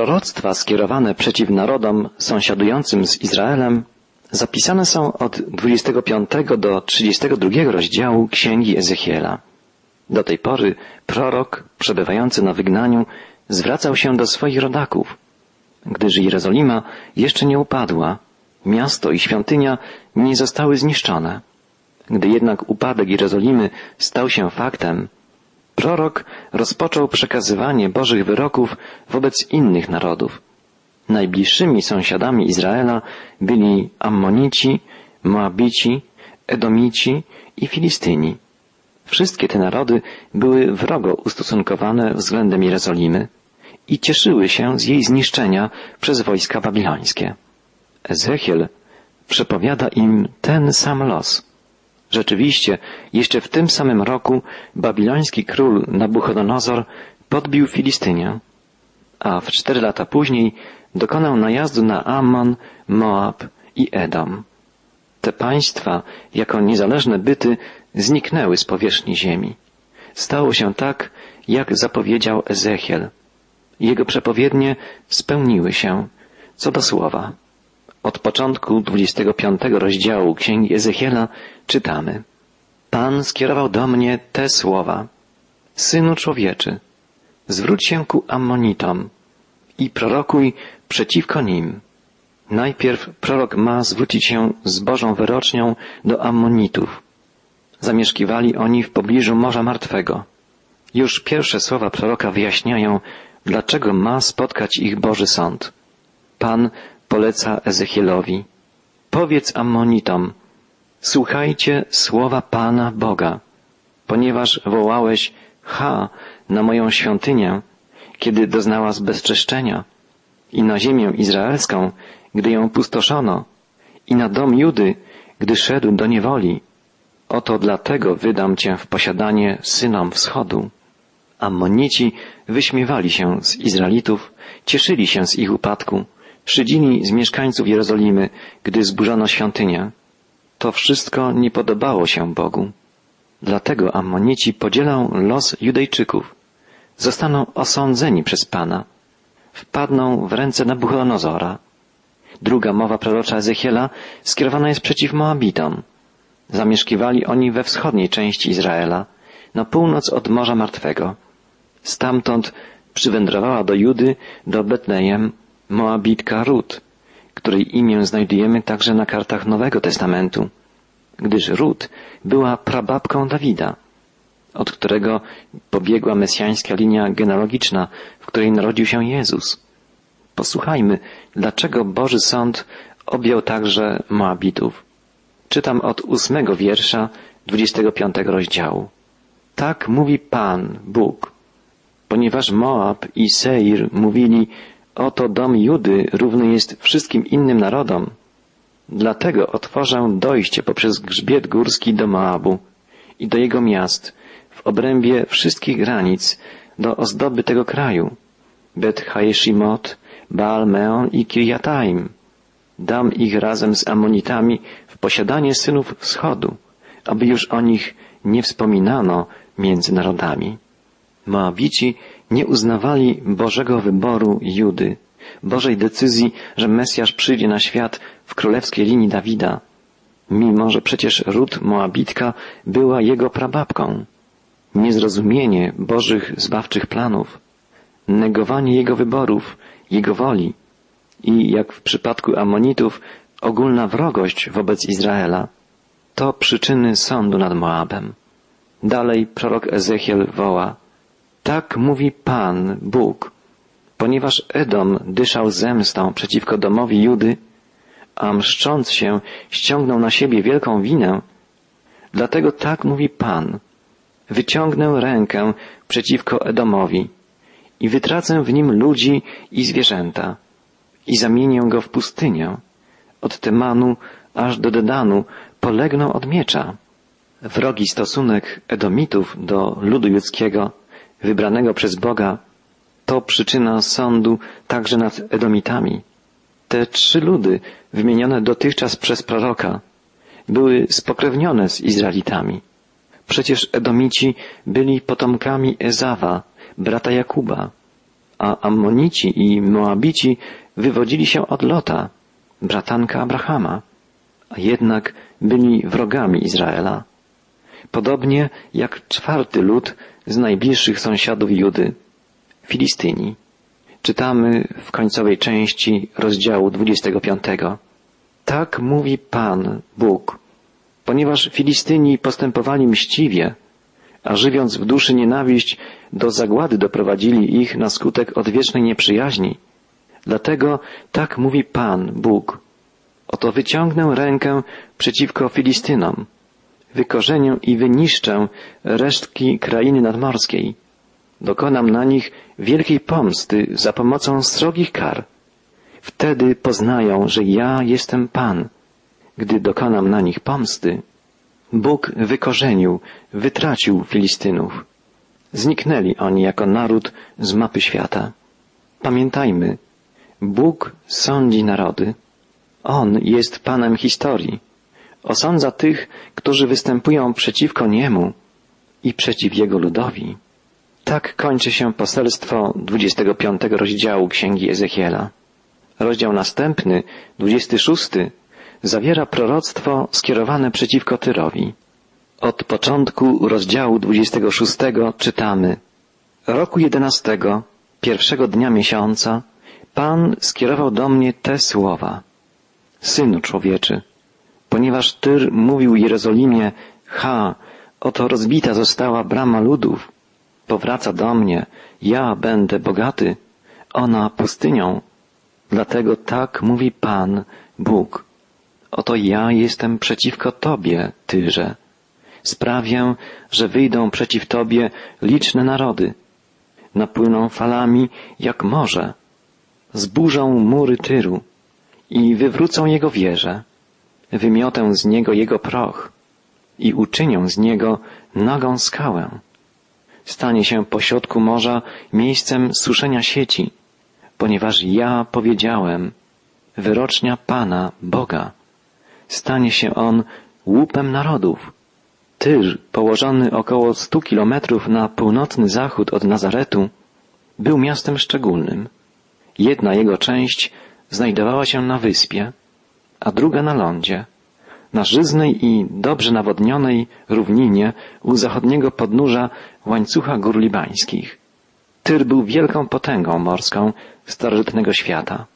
Proroctwa skierowane przeciw narodom sąsiadującym z Izraelem zapisane są od 25 do 32 rozdziału Księgi Ezechiela. Do tej pory prorok, przebywający na wygnaniu, zwracał się do swoich rodaków, gdyż Jerozolima jeszcze nie upadła, miasto i świątynia nie zostały zniszczone. Gdy jednak upadek Jerozolimy stał się faktem, prorok rozpoczął przekazywanie Bożych wyroków wobec innych narodów. Najbliższymi sąsiadami Izraela byli Ammonici, Moabici, Edomici i Filistyni. Wszystkie te narody były wrogo ustosunkowane względem Jerozolimy i cieszyły się z jej zniszczenia przez wojska babilońskie. Ezechiel przepowiada im ten sam los. Rzeczywiście, jeszcze w tym samym roku babiloński król Nabuchodonozor podbił Filistynię, a w cztery lata później dokonał najazdu na Ammon, Moab i Edom. Te państwa, jako niezależne byty, zniknęły z powierzchni ziemi. Stało się tak, jak zapowiedział Ezechiel. Jego przepowiednie spełniły się, co do słowa. Od początku 25 rozdziału Księgi Ezechiela czytamy. Pan skierował do mnie te słowa. Synu człowieczy, zwróć się ku Ammonitom i prorokuj przeciwko nim. Najpierw prorok ma zwrócić się z Bożą wyrocznią do Ammonitów. Zamieszkiwali oni w pobliżu Morza Martwego. Już pierwsze słowa proroka wyjaśniają, dlaczego ma spotkać ich Boży Sąd. Pan poleca Ezechielowi. Powiedz Ammonitom, słuchajcie słowa Pana Boga, ponieważ wołałeś ha na moją świątynię, kiedy doznała zbezczeszczenia, i na ziemię izraelską, gdy ją pustoszono, i na dom Judy, gdy szedł do niewoli. Oto dlatego wydam cię w posiadanie synom wschodu. Ammonici wyśmiewali się z Izraelitów, cieszyli się z ich upadku, szydzili z mieszkańców Jerozolimy, gdy zburzono świątynię. To wszystko nie podobało się Bogu. Dlatego Ammonici podzielą los Judejczyków. Zostaną osądzeni przez Pana. Wpadną w ręce Nabuchodonozora. Druga mowa prorocza Ezechiela skierowana jest przeciw Moabitom. Zamieszkiwali oni we wschodniej części Izraela, na północ od Morza Martwego. Stamtąd przywędrowała do Judy, do Betlejem, Moabitka Rut, której imię znajdujemy także na kartach Nowego Testamentu, gdyż Rut była prababką Dawida, od którego pobiegła mesjańska linia genealogiczna, w której narodził się Jezus. Posłuchajmy, dlaczego Boży Sąd objął także Moabitów. Czytam od ósmego wiersza dwudziestego piątego rozdziału. Tak mówi Pan, Bóg, ponieważ Moab i Seir mówili, Oto dom Judy równy jest wszystkim innym narodom. Dlatego otworzę dojście poprzez grzbiet górski do Moabu i do jego miast, w obrębie wszystkich granic, do ozdoby tego kraju. Bet Haeshimot, Baal Meon i Kirjataim. Dam ich razem z Amonitami w posiadanie synów wschodu, aby już o nich nie wspominano między narodami. Moabici nie uznawali Bożego wyboru Judy, Bożej decyzji, że Mesjasz przyjdzie na świat w królewskiej linii Dawida, mimo że przecież Rut Moabitka była jego prababką. Niezrozumienie Bożych zbawczych planów, negowanie jego wyborów, jego woli i, jak w przypadku Amonitów, ogólna wrogość wobec Izraela, to przyczyny sądu nad Moabem. Dalej prorok Ezechiel woła, tak mówi Pan, Bóg, ponieważ Edom dyszał zemstą przeciwko domowi Judy, a mszcząc się ściągnął na siebie wielką winę, dlatego tak mówi Pan, wyciągnę rękę przeciwko Edomowi i wytracę w nim ludzi i zwierzęta i zamienię go w pustynię. Od Temanu aż do Dedanu polegną od miecza. Wrogi stosunek Edomitów do ludu judzkiego wybranego przez Boga, to przyczyna sądu także nad Edomitami. Te trzy ludy, wymienione dotychczas przez proroka, były spokrewnione z Izraelitami. Przecież Edomici byli potomkami Ezawa, brata Jakuba, a Ammonici i Moabici wywodzili się od Lota, bratanka Abrahama, a jednak byli wrogami Izraela. Podobnie jak czwarty lud z najbliższych sąsiadów Judy, Filistyni. Czytamy w końcowej części rozdziału 25. Tak mówi Pan, Bóg, ponieważ Filistyni postępowali mściwie, a żywiąc w duszy nienawiść, do zagłady doprowadzili ich na skutek odwiecznej nieprzyjaźni. Dlatego tak mówi Pan, Bóg. Oto wyciągnę rękę przeciwko Filistynom, wykorzenię i wyniszczę resztki krainy nadmorskiej. Dokonam na nich wielkiej pomsty za pomocą srogich kar. Wtedy poznają, że ja jestem Pan. Gdy dokonam na nich pomsty, Bóg wykorzenił, wytracił Filistynów. Zniknęli oni jako naród z mapy świata. Pamiętajmy, Bóg sądzi narody. On jest Panem historii. Osądza tych, którzy występują przeciwko Niemu i przeciw Jego ludowi. Tak kończy się poselstwo 25 rozdziału Księgi Ezechiela. Rozdział następny, 26, zawiera proroctwo skierowane przeciwko Tyrowi. Od początku rozdziału 26 czytamy Roku jedenastego, pierwszego dnia miesiąca, Pan skierował do mnie te słowa. Synu człowieczy, ponieważ Tyr mówił Jerozolimie, ha, oto rozbita została brama ludów, powraca do mnie, ja będę bogaty, ona pustynią. Dlatego tak mówi Pan, Bóg. Oto ja jestem przeciwko Tobie, Tyrze. Sprawię, że wyjdą przeciw Tobie liczne narody. Napłyną falami jak morze. Zburzą mury Tyru i wywrócą jego wieże. Wymiotę z niego jego proch i uczynią z niego nagą skałę. Stanie się pośrodku morza miejscem suszenia sieci, ponieważ ja powiedziałem, wyrocznia Pana, Boga stanie się on łupem narodów. Tyr, położony około stu kilometrów na północny zachód od Nazaretu, był miastem szczególnym. Jedna jego część znajdowała się na wyspie, a druga na lądzie, na żyznej i dobrze nawodnionej równinie u zachodniego podnóża łańcucha gór libańskich. Tyr był wielką potęgą morską starożytnego świata.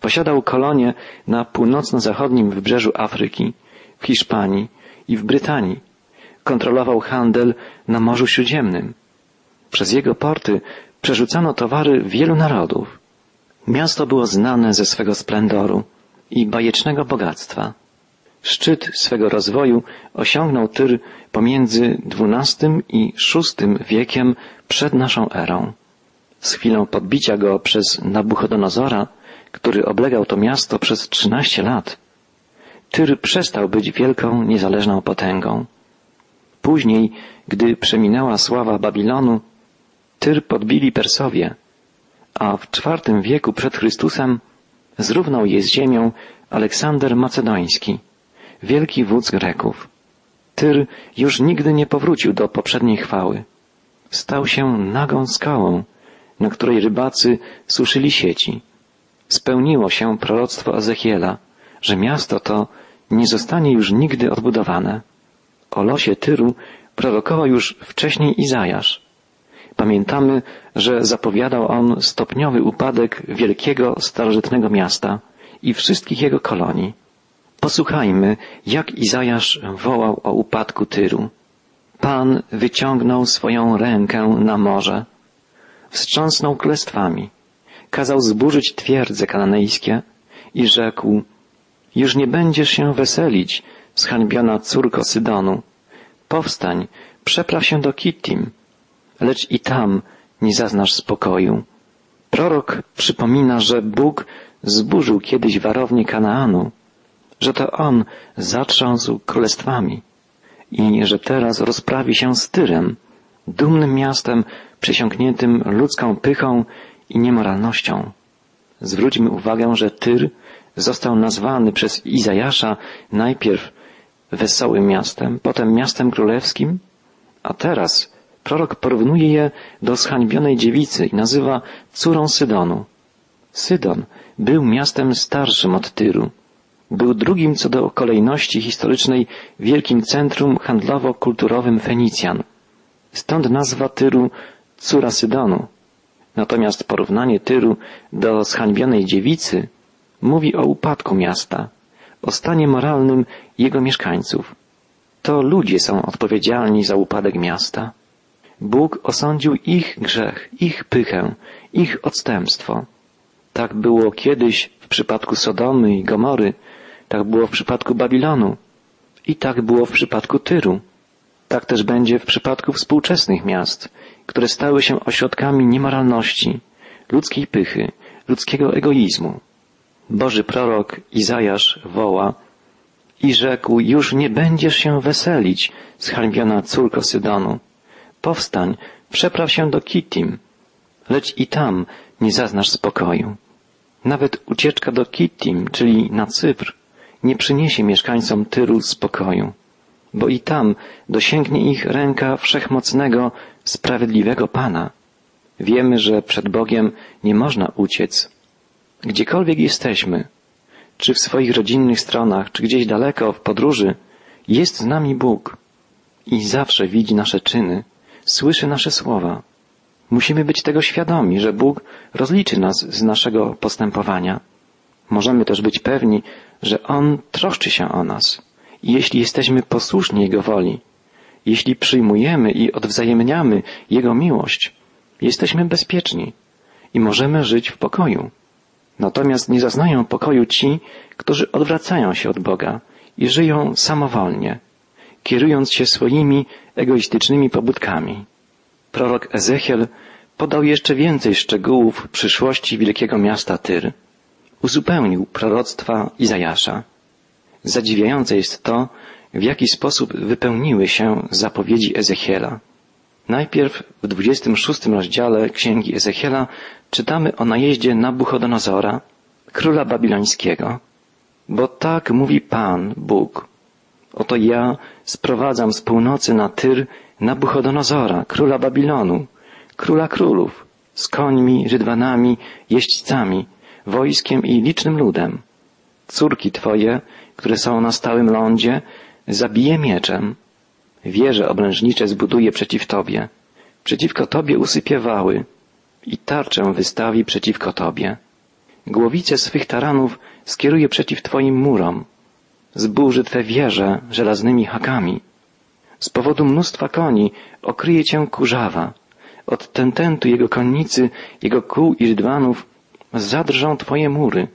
Posiadał kolonie na północno-zachodnim wybrzeżu Afryki, w Hiszpanii i w Brytanii. Kontrolował handel na Morzu Śródziemnym. Przez jego porty przerzucano towary wielu narodów. Miasto było znane ze swego splendoru i bajecznego bogactwa. Szczyt swego rozwoju osiągnął Tyr pomiędzy XII i VI wiekiem przed naszą erą. Z chwilą podbicia go przez Nabuchodonozora który oblegał to miasto przez trzynaście lat, Tyr przestał być wielką, niezależną potęgą. Później, gdy przeminęła sława Babilonu, Tyr podbili Persowie, a w czwartym wieku przed Chrystusem zrównał je z ziemią Aleksander Macedoński, wielki wódz Greków. Tyr już nigdy nie powrócił do poprzedniej chwały. Stał się nagą skałą, na której rybacy suszyli sieci spełniło się proroctwo Ezechiela, że miasto to nie zostanie już nigdy odbudowane. O losie Tyru prorokował już wcześniej Izajasz. Pamiętamy, że zapowiadał on stopniowy upadek wielkiego starożytnego miasta i wszystkich jego kolonii. Posłuchajmy, jak Izajasz wołał o upadku Tyru. Pan wyciągnął swoją rękę na morze, wstrząsnął królestwami, kazał zburzyć twierdze kananejskie i rzekł, już nie będziesz się weselić, zhańbiona córko Sydonu. Powstań, przepraw się do Kittim, lecz i tam nie zaznasz spokoju. Prorok przypomina, że Bóg zburzył kiedyś warownię Kanaanu, że to On zatrząsł królestwami i że teraz rozprawi się z Tyrem, dumnym miastem przesiąkniętym ludzką pychą i niemoralnością. Zwróćmy uwagę, że Tyr został nazwany przez Izajasza najpierw wesołym miastem, potem miastem królewskim, a teraz Prorok porównuje je do zhańbionej dziewicy i nazywa córą Sydonu. Sydon był miastem starszym od Tyru. Był drugim co do kolejności historycznej wielkim centrum handlowo-kulturowym Fenicjan. Stąd nazwa Tyru córa Sydonu. Natomiast porównanie Tyru do zhańbionej dziewicy mówi o upadku miasta, o stanie moralnym jego mieszkańców. To ludzie są odpowiedzialni za upadek miasta. Bóg osądził ich grzech, ich pychę, ich odstępstwo. Tak było kiedyś w przypadku Sodomy i Gomory, tak było w przypadku Babilonu i tak było w przypadku Tyru. Tak też będzie w przypadku współczesnych miast, które stały się ośrodkami niemoralności, ludzkiej pychy, ludzkiego egoizmu. Boży prorok Izajasz woła i rzekł, już nie będziesz się weselić, zhańbiona córko Sydonu. Powstań, przepraw się do Kittim, lecz i tam nie zaznasz spokoju. Nawet ucieczka do Kittim, czyli na Cypr, nie przyniesie mieszkańcom Tyru spokoju, bo i tam dosięgnie ich ręka wszechmocnego, sprawiedliwego Pana. Wiemy, że przed Bogiem nie można uciec. Gdziekolwiek jesteśmy, czy w swoich rodzinnych stronach, czy gdzieś daleko w podróży, jest z nami Bóg i zawsze widzi nasze czyny, słyszy nasze słowa. Musimy być tego świadomi, że Bóg rozliczy nas z naszego postępowania. Możemy też być pewni, że On troszczy się o nas. I jeśli jesteśmy posłuszni Jego woli, jeśli przyjmujemy i odwzajemniamy Jego miłość, jesteśmy bezpieczni i możemy żyć w pokoju. Natomiast nie zaznają pokoju ci, którzy odwracają się od Boga i żyją samowolnie, kierując się swoimi egoistycznymi pobudkami. Prorok Ezechiel podał jeszcze więcej szczegółów przyszłości wielkiego miasta Tyr. Uzupełnił proroctwa Izajasza. Zadziwiające jest to, w jaki sposób wypełniły się zapowiedzi Ezechiela. Najpierw w 26 rozdziale Księgi Ezechiela czytamy o najeździe Nabuchodonozora, króla babilońskiego. Bo tak mówi Pan, Bóg. Oto ja sprowadzam z północy na Tyr Nabuchodonozora, króla Babilonu, króla królów, z końmi, rydwanami, jeźdźcami, wojskiem i licznym ludem. Córki Twoje, które są na stałym lądzie, zabije mieczem. Wieże obrężnicze zbuduje przeciw Tobie. Przeciwko Tobie usypie wały i tarczę wystawi przeciwko Tobie. Głowice swych taranów skieruje przeciw Twoim murom. Zburzy Twe wieże żelaznymi hakami. Z powodu mnóstwa koni okryje Cię kurzawa. Od tententu jego konnicy, jego kół i rydwanów zadrżą Twoje mury.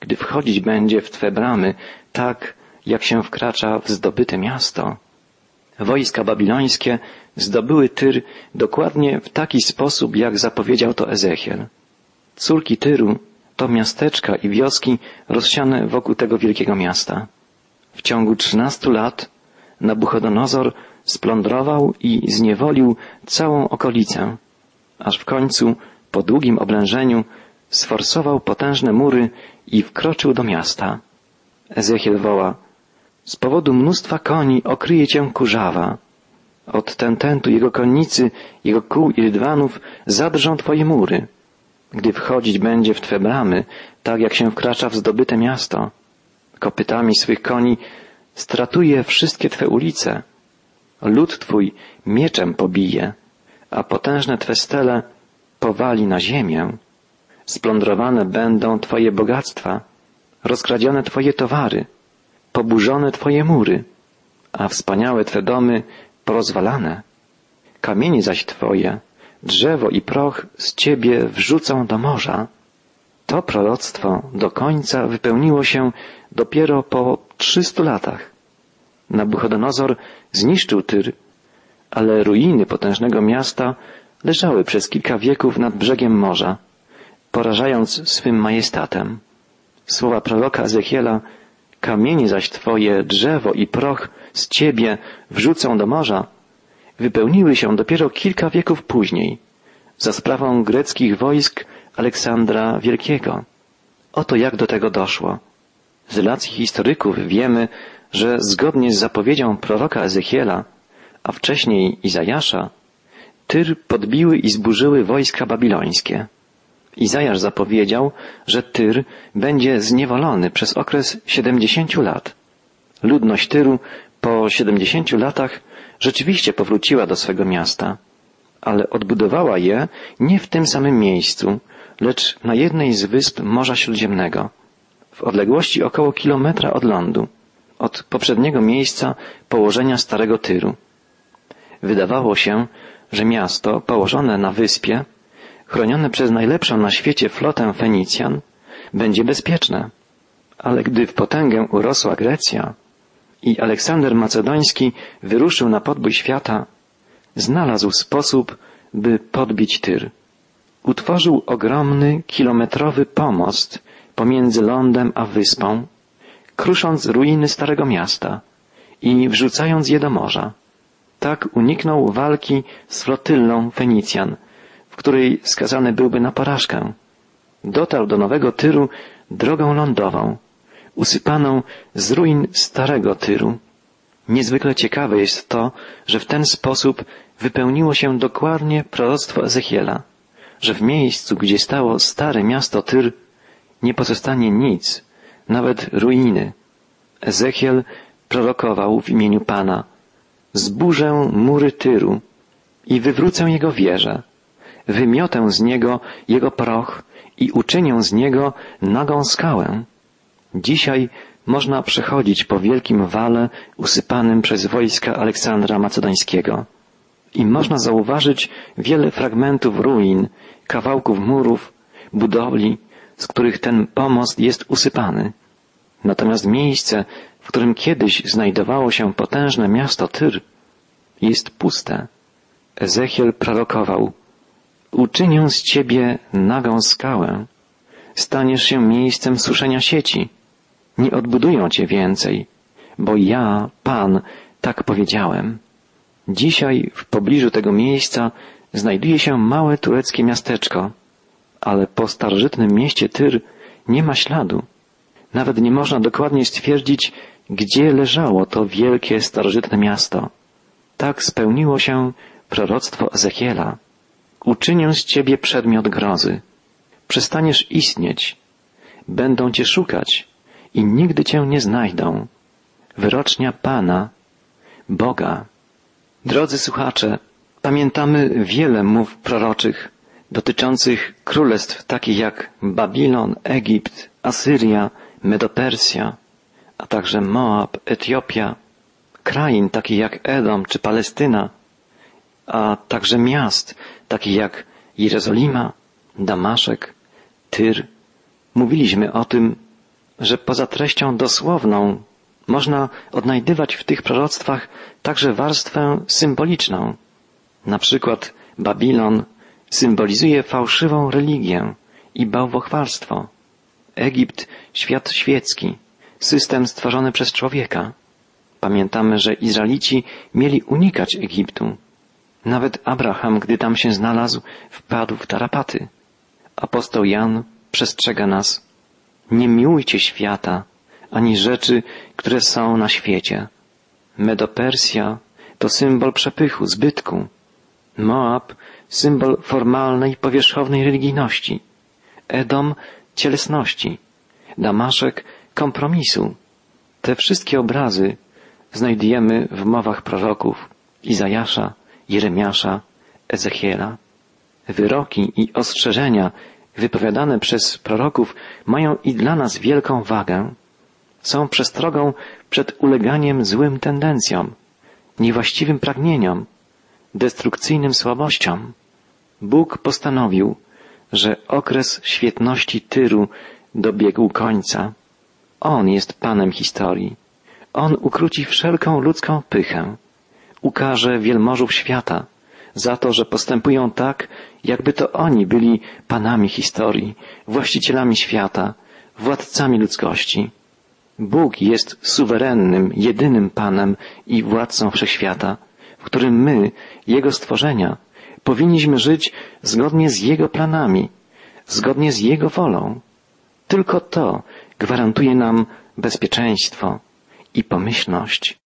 Gdy wchodzić będzie w Twe bramy, tak jak się wkracza w zdobyte miasto. Wojska babilońskie zdobyły Tyr dokładnie w taki sposób, jak zapowiedział to Ezechiel. Córki Tyru to miasteczka i wioski rozsiane wokół tego wielkiego miasta. W ciągu trzynastu lat Nabuchodonozor splądrował i zniewolił całą okolicę, aż w końcu, po długim oblężeniu, sforsował potężne mury i wkroczył do miasta. Ezechiel woła, z powodu mnóstwa koni okryje cię kurzawa. Od tententu jego konnicy, jego kół i rydwanów zadrżą twoje mury. Gdy wchodzić będzie w twe bramy, tak jak się wkracza w zdobyte miasto. Kopytami swych koni stratuje wszystkie twe ulice. Lud twój mieczem pobije, a potężne twe stele powali na ziemię. Splądrowane będą twoje bogactwa, rozkradzione twoje towary, poburzone twoje mury, a wspaniałe twe domy porozwalane. Kamienie zaś twoje, drzewo i proch z ciebie wrzucą do morza. To proroctwo do końca wypełniło się dopiero po trzystu latach. Nabuchodonozor zniszczył Tyr, ale ruiny potężnego miasta leżały przez kilka wieków nad brzegiem morza, porażając swym majestatem. Słowa proroka Ezechiela kamienie zaś twoje, drzewo i proch z ciebie wrzucą do morza, wypełniły się dopiero kilka wieków później, za sprawą greckich wojsk Aleksandra Wielkiego. Oto jak do tego doszło. Z relacji historyków wiemy, że zgodnie z zapowiedzią proroka Ezechiela, a wcześniej Izajasza, Tyr podbiły i zburzyły wojska babilońskie. Izajasz zapowiedział, że Tyr będzie zniewolony przez okres siedemdziesięciu lat. Ludność Tyru po siedemdziesięciu latach rzeczywiście powróciła do swego miasta, ale odbudowała je nie w tym samym miejscu, lecz na jednej z wysp Morza Śródziemnego, w odległości około kilometra od lądu, od poprzedniego miejsca położenia Starego Tyru. Wydawało się, że miasto położone na wyspie, chronione przez najlepszą na świecie flotę Fenicjan, będzie bezpieczne. Ale gdy w potęgę urosła Grecja i Aleksander Macedoński wyruszył na podbój świata, znalazł sposób, by podbić Tyr. Utworzył ogromny, kilometrowy pomost pomiędzy lądem a wyspą, krusząc ruiny Starego Miasta i wrzucając je do morza. Tak uniknął walki z flotyllą Fenicjan, w której skazany byłby na porażkę. Dotarł do Nowego Tyru drogą lądową, usypaną z ruin Starego Tyru. Niezwykle ciekawe jest to, że w ten sposób wypełniło się dokładnie proroctwo Ezechiela, że w miejscu, gdzie stało stare miasto Tyr, nie pozostanie nic, nawet ruiny. Ezechiel prorokował w imieniu Pana, zburzę mury Tyru i wywrócę jego wieże, wymiotę z niego jego proch i uczynię z niego nagą skałę. Dzisiaj można przechodzić po wielkim wale usypanym przez wojska Aleksandra Macedońskiego i można zauważyć wiele fragmentów ruin, kawałków murów, budowli, z których ten pomost jest usypany. Natomiast miejsce, w którym kiedyś znajdowało się potężne miasto Tyr, jest puste. Ezechiel prorokował, uczynię z ciebie nagą skałę, staniesz się miejscem suszenia sieci, nie odbudują cię więcej, bo ja, Pan, tak powiedziałem. Dzisiaj w pobliżu tego miejsca znajduje się małe tureckie miasteczko, ale po starożytnym mieście Tyr nie ma śladu. Nawet nie można dokładnie stwierdzić, gdzie leżało to wielkie starożytne miasto. Tak spełniło się proroctwo Ezechiela. Uczynię z ciebie przedmiot grozy. Przestaniesz istnieć. Będą cię szukać i nigdy cię nie znajdą. Wyrocznia Pana, Boga. Drodzy słuchacze, pamiętamy wiele mów proroczych dotyczących królestw takich jak Babilon, Egipt, Asyria, Medopersja, a także Moab, Etiopia, krain takich jak Edom czy Palestyna, a także miast takich jak Jerozolima, Damaszek, Tyr. Mówiliśmy o tym, że poza treścią dosłowną można odnajdywać w tych proroctwach także warstwę symboliczną. Na przykład Babilon symbolizuje fałszywą religię i bałwochwalstwo. Egipt świat świecki, system stworzony przez człowieka. Pamiętamy, że Izraelici mieli unikać Egiptu. Nawet Abraham, gdy tam się znalazł, wpadł w tarapaty. Apostoł Jan przestrzega nas. Nie miłujcie świata, ani rzeczy, które są na świecie. Medopersja to symbol przepychu, zbytku. Moab symbol formalnej, powierzchownej religijności. Edom cielesności. Damaszek kompromisu. Te wszystkie obrazy znajdujemy w mowach proroków Izajasza, Jeremiasza, Ezechiela. Wyroki i ostrzeżenia wypowiadane przez proroków mają i dla nas wielką wagę. Są przestrogą przed uleganiem złym tendencjom, niewłaściwym pragnieniom, destrukcyjnym słabościom. Bóg postanowił, że okres świetności Tyru dobiegł końca. On jest Panem historii. On ukróci wszelką ludzką pychę. Ukaże wielmożów świata za to, że postępują tak, jakby to oni byli Panami historii, właścicielami świata, władcami ludzkości. Bóg jest suwerennym, jedynym Panem i władcą wszechświata, w którym my, Jego stworzenia, powinniśmy żyć zgodnie z Jego planami, zgodnie z Jego wolą. Tylko to gwarantuje nam bezpieczeństwo i pomyślność.